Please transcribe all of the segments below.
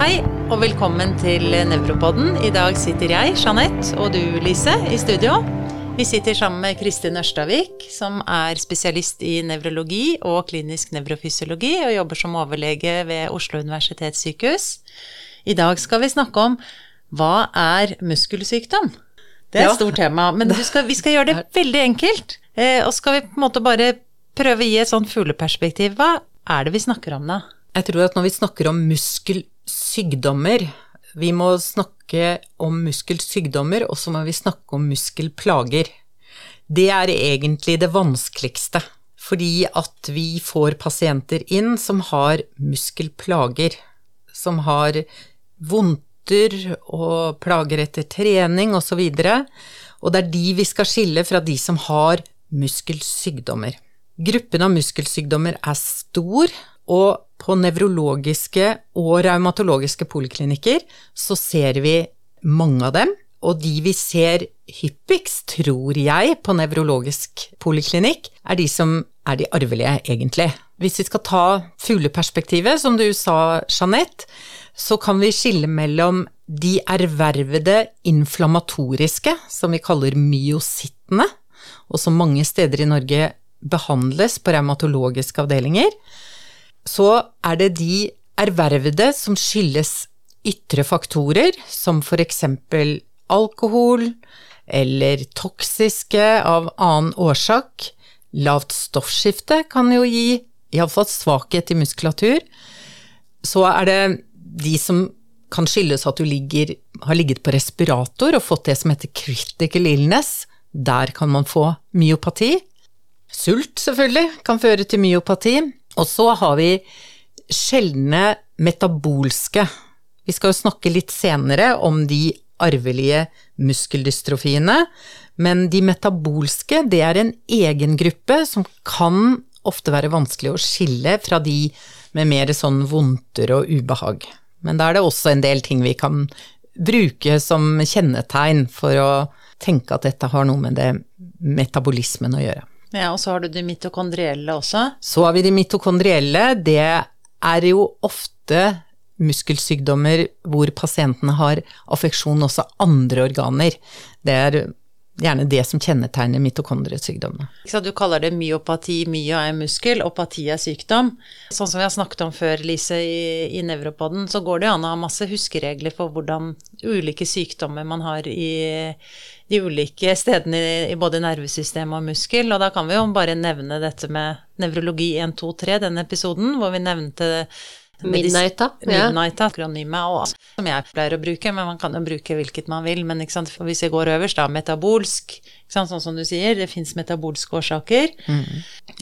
Hei, og velkommen til Nevropodden. I dag sitter jeg, Jeanette, og du, Lise, i studio. Vi sitter sammen med Kristin Ørstavik, som er spesialist i nevrologi og klinisk nevrofysiologi, og jobber som overlege ved Oslo universitetssykehus. I dag skal vi snakke om hva er muskelsykdom? Det er et Ja. stort tema, men skal, vi skal gjøre det veldig enkelt. Eh, og skal vi på en måte bare prøve å gi et sånt fugleperspektiv. Hva er det vi snakker om da? Jeg tror at når vi snakker om muskelsykdommer, vi må snakke om muskelsykdommer, og så må vi snakke om muskelplager. Det er egentlig det vanskeligste, fordi at vi får pasienter inn som har muskelplager, som har vondter og plager etter trening osv., og, og det er de vi skal skille fra de som har muskelsykdommer. Gruppen av muskelsykdommer er stor, og på nevrologiske og raumatologiske poliklinikker så ser vi mange av dem, og de vi ser hyppigst, tror jeg, på nevrologisk poliklinikk, er de som er de arvelige, egentlig. Hvis vi skal ta fugleperspektivet, som du sa, Jeanette, så kan vi skille mellom de ervervede inflammatoriske, som vi kaller myosittene, og som mange steder i Norge behandles på revmatologiske avdelinger, så er det de ervervede som skyldes ytre faktorer, som for eksempel alkohol, eller toksiske av annen årsak. Lavt stoffskifte kan jo gi iallfall svakhet i muskulatur. Så er det de som kan skyldes at du ligger, har ligget på respirator og fått det som heter critical illness. Der kan man få myopati. Sult, selvfølgelig, kan føre til myopati. Og så har vi sjeldne metabolske. Vi skal jo snakke litt senere om de arvelige muskeldystrofiene, men de metabolske, det er en egen gruppe som kan ofte være vanskelig å skille fra de med mer sånn vondter og ubehag. Men da er det også en del ting vi kan bruke som kjennetegn for å tenke at dette har noe med det metabolismen å gjøre. Ja, og så har du de mitokondrielle også. Så har vi de mitokondrielle. Det er jo ofte muskelsykdommer hvor pasientene har affeksjon også andre organer. Det er gjerne det som kjennetegner mitokondriesykdommene. Du kaller det myopati, myo er muskel, og pati er sykdom. Sånn som vi har snakket om før, Lise, i, i Nevropoden, så går det an å ha masse huskeregler for hvordan ulike sykdommer man har i de ulike stedene i, i både nervesystem og muskel. Og da kan vi jo bare nevne dette med nevrologi 1, 2, 3, den episoden hvor vi nevnte Midnight, da. Ja. Midnight, akronymet, og som jeg pleier å bruke, men man kan jo bruke hvilket man vil. Men hvis jeg går øverst, da, metabolsk, sånn som du sier, det fins metabolske årsaker.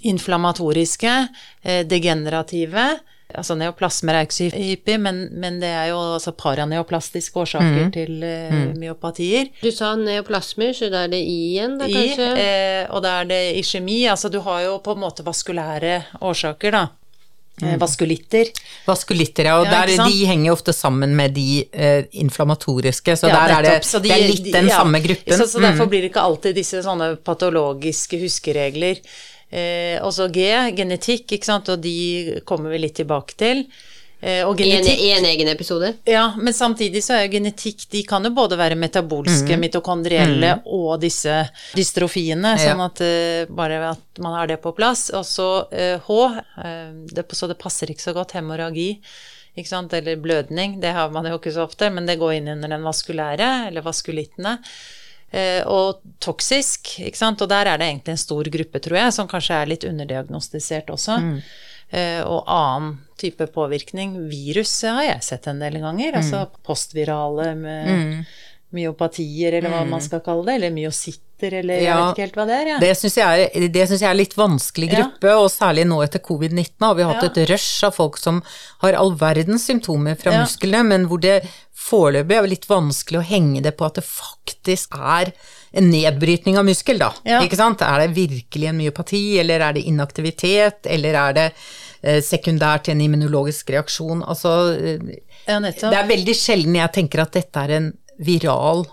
Inflammatoriske, eh, degenerative. Altså neoplasmer er ikke så hyppig, men, men det er jo altså paraneoplastiske årsaker til eh, myopatier. Du sa neoplasmer, så da er det I igjen, da I, eh, og da er det iskjemi, altså du har jo på en måte vaskulære årsaker, da. Eh, vaskulitter. Vaskulitter, ja, og Ja, der, de henger jo ofte sammen med de eh, inflammatoriske, så Ja, der er det. De- det er litt de- den ja. samme gruppen. Så, så derfor Mm. blir det ikke alltid disse sånne patologiske huskeregler. Eh, også G, genetikk, ikke sant, og de kommer vi litt tilbake til. Eh, og I en, en egen episode? Ja, men samtidig så er genetikk De kan jo både være metabolske, Mm. mitokondrielle og disse dystrofiene, Ja. sånn at uh, bare at man har det på plass. Og så uh, H, uh, det, så det passer ikke så godt, hemorragi. Ikke sant? Eller blødning, det har man jo ikke så ofte, men det går inn under den vaskulære, eller vaskulittene. Eh, og toksisk, ikke sant. Og der er det egentlig en stor gruppe, tror jeg, som kanskje er litt underdiagnostisert også. Eh, og annen type påvirkning. Virus har jeg sett en del ganger. Altså postvirale med myopatier, eller hva man skal kalle det. Eller myositter, eller jeg vet ikke helt hva det er. Ja. Det syns jeg, er- synes jeg er litt vanskelig Ja. gruppe, og særlig nå etter covid-19 har vi hatt Ja. et rush av folk som har all verdens symptomer fra Ja. musklene, men hvor det foreløpig er litt vanskelig å henge det på at det faktisk er en nedbrytning av muskel, da. Ja. Ikke sant? Er det virkelig en myopati, eller er det inaktivitet, eller er det eh, sekundært til en immunologisk reaksjon? Altså eh, Ja, det er veldig sjelden jeg tenker at dette er en viral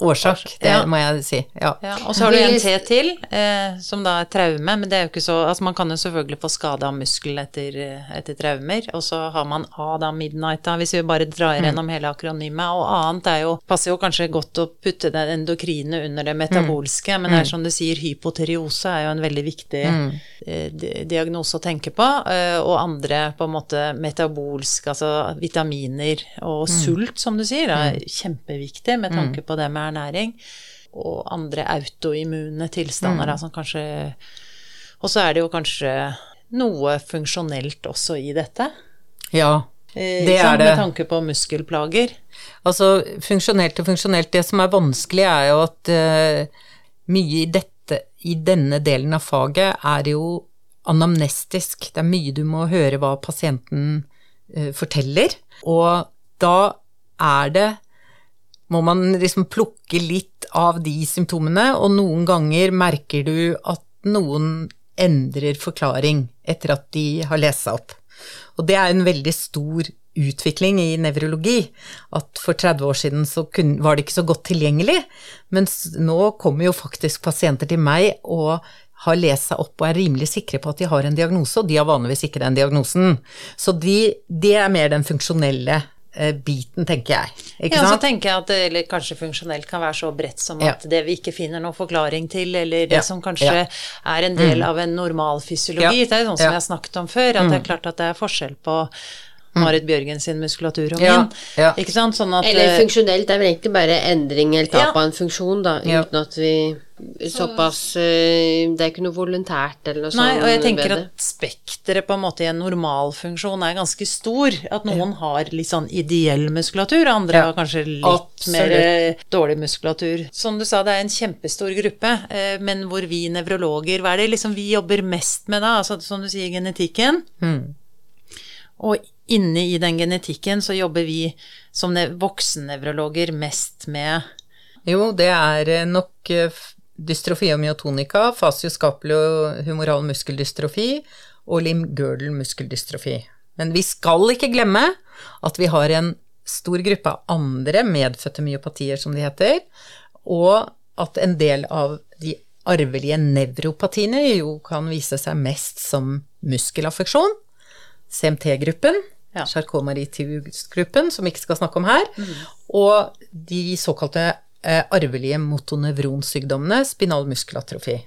årsak, det Ja. må jeg si. Ja. Ja, og så har du en T til, eh, som da er traume, men det er jo ikke så Altså man kan jo selvfølgelig få skade av muskel etter, eh, etter traumer, og så har man A da, midnight da, hvis vi bare drar gjennom hele akronymet, og annet er jo Passer jo kanskje godt å putte det endokrine under det metabolske, men det er som du sier, hypoteriose er jo en veldig viktig eh, diagnose å tenke på, eh, og andre på en måte metabolsk, altså vitaminer og sult, som du sier, er kjempeviktig med tanke på det med ernæring og andre autoimmune tilstander da, som kanskje Og så er det jo kanskje noe funksjonelt også i dette. ja. eh, Det er det. Med tanke på muskelplager. Altså, funksjonelt og funksjonelt, det som er vanskelig er jo at uh, mye i dette, i denne delen av faget er jo anamnestisk. Det er mye du må høre hva pasienten uh, forteller, og da er det må man liksom plukke litt av de symptomene, og noen ganger merker du at noen endrer forklaring etter at de har lest seg opp. Og det er en veldig stor utvikling i nevrologi. At for 30 år siden så var det ikke så godt tilgjengelig, mens nå kommer jo faktisk pasienter til meg og har lest seg opp og er rimelig sikre på at de har en diagnose, og de har vanligvis ikke den diagnosen. Så de, det er mer den funksjonelle eh, biten, tenker jeg. Ikke Ja, så tenker jeg at det eller kanskje funksjonelt kan være så bredt som Ja. at det vi ikke finner noen forklaring til, eller det Ja, som kanskje er en del av en normal fysiologi. Ja, Det er jo noe som ja. vi har snakket om før, at det er klart at det er forskjell på Marit Bjørgen sin muskulatur og min. Ja, ja. Ikke sant? Sånn at Eller funksjonelt, funksjonelt er vel egentlig bare endring eller tap Ja. av en funksjon, da, Ja. uten at vi Såpass eh, Det er ikke noe voluntært eller noe sånt. Nei, og jeg tenker at spekteret på en måte i en normalfunksjon er ganske stor. At noen har litt sånn ideell muskulatur, andre Ja, har kanskje litt absolutt. mer eh, dårlig muskulatur. Som du sa, det er en kjempestor gruppe, eh, men hvor vi nevrologer, hva er det liksom vi jobber mest med da? Altså som du sier, genetikken. Mm. Og inne i den genetikken så jobber vi som ne voksennevrologer mest med Jo, det er nok nok og myotonika, dystrofia og humoral muskeldystrofi og limb-girdle muskeldystrofi. Men vi skal ikke glemme at vi har en stor gruppe av andre medfødte myopatier, som de heter, og at en del av de arvelige nevropatiene jo kan vise seg mest som muskelaffeksjon. CMT-gruppen, Ja. Charcot-Marie-Tooth-gruppen, som vi ikke skal snakke om her, og de såkalte eh, arvelige motonevronsykdommene, spinal muskelatrofi.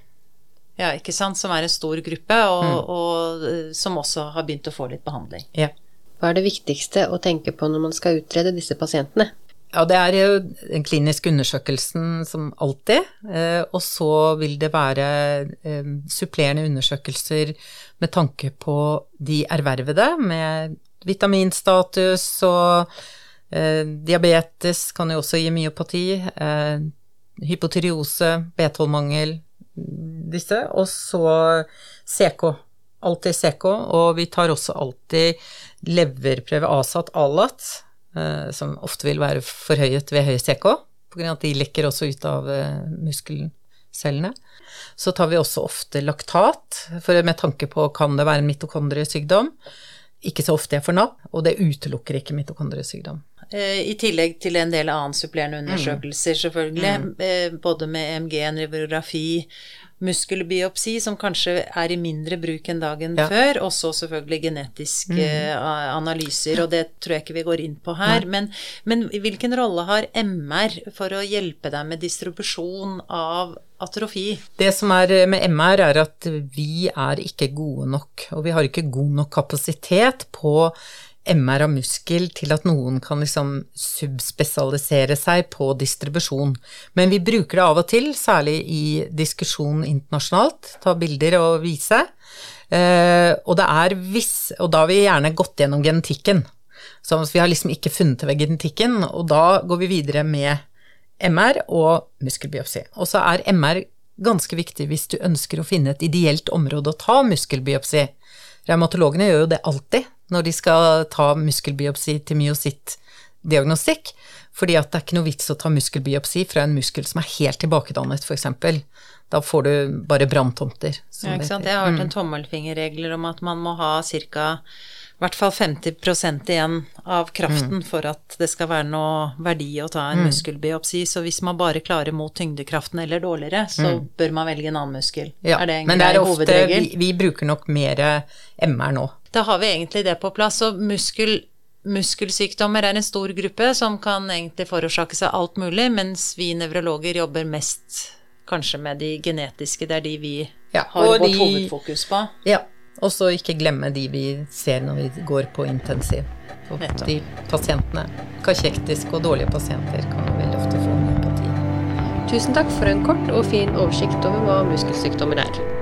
Ja, ikke sant, som er en stor gruppe, og, og og som også har begynt å få litt behandling. Ja. Hva er det viktigste å tenke på når man skal utrede disse pasientene? Ja, det er jo den kliniske undersøkelsen som alltid, eh, og så vil det være eh, supplerende undersøkelser med tanke på de ervervede, med vitaminstatus og eh, diabetes kan jo også gi myopati, eh, hypotyreose, B12-mangel, disse, og så CK. Alltid CK, og vi tar også alltid leverprøve ASAT ALAT, eh, som ofte vil være forhøyet ved høy CK, av at de lekker også ut av eh, muskelcellene. Så tar vi også ofte laktat, for med tanke på kan det være en mitokondriesykdom. Ikke så ofte jeg får napp, og det utelukker ikke mitokondriesykdom. Eh, I tillegg til en del annen supplerende Mm. undersøkelser, selvfølgelig. Mm. Både med EMG, nevrografi, muskelbiopsi, som kanskje er i mindre bruk enn dagen Ja. Før. Og så selvfølgelig genetiske mm. analyser, og det tror jeg ikke vi går inn på her. Men, men hvilken rolle har MR for å hjelpe deg med distribusjon av atrofi? Det som er med MR, er at vi er ikke gode nok, og vi har ikke god nok kapasitet på MR av muskel til at noen kan liksom subspesialisere seg på distribusjon. Men vi bruker det av og til, særlig i diskusjon internasjonalt, ta bilder og vise. Eh, og det er viss, og da har vi gjerne gått gjennom genetikken. Så vi har liksom ikke funnet det ved genetikken, og da går vi videre med MR og muskelbiopsi. Og så er MR ganske viktig hvis du ønsker å finne et ideelt område å ta muskelbiopsi. Revmatologene gjør jo det alltid når de skal ta muskelbiopsi til myosittdiagnostikk, fordi at det er ikke noe vits å ta muskelbiopsi fra en muskel som er helt tilbakedannet, f.eks. Da får du bare branntomter. Ja, ikke sant? Jeg har Mm. hørt en tommelfingerregler om at man må ha ca. i hvert fall 50% igjen av kraften for at det skal være noe verdi å ta en muskelbiopsi. Så hvis man bare klarer mot tyngdekraften eller dårligere, så bør man velge en annen muskel. Ja, er det en men det er ofte, vi, vi bruker nok mer MR nå. Da har vi egentlig det på plass. Og muskel, muskelsykdommer er en stor gruppe som kan egentlig forårsake seg alt mulig, mens vi nevrologer jobber mest kanskje med de genetiske. Det er de vi Ja, har vårt de- hovedfokus på. Ja, og så ikke glemme de vi ser når vi går på intensiv. Og de pasientene, kachektiske og dårlige pasienter, kan jo veldig ofte få myopati. Tusen takk for en kort og fin oversikt over hva muskelsykdommer er.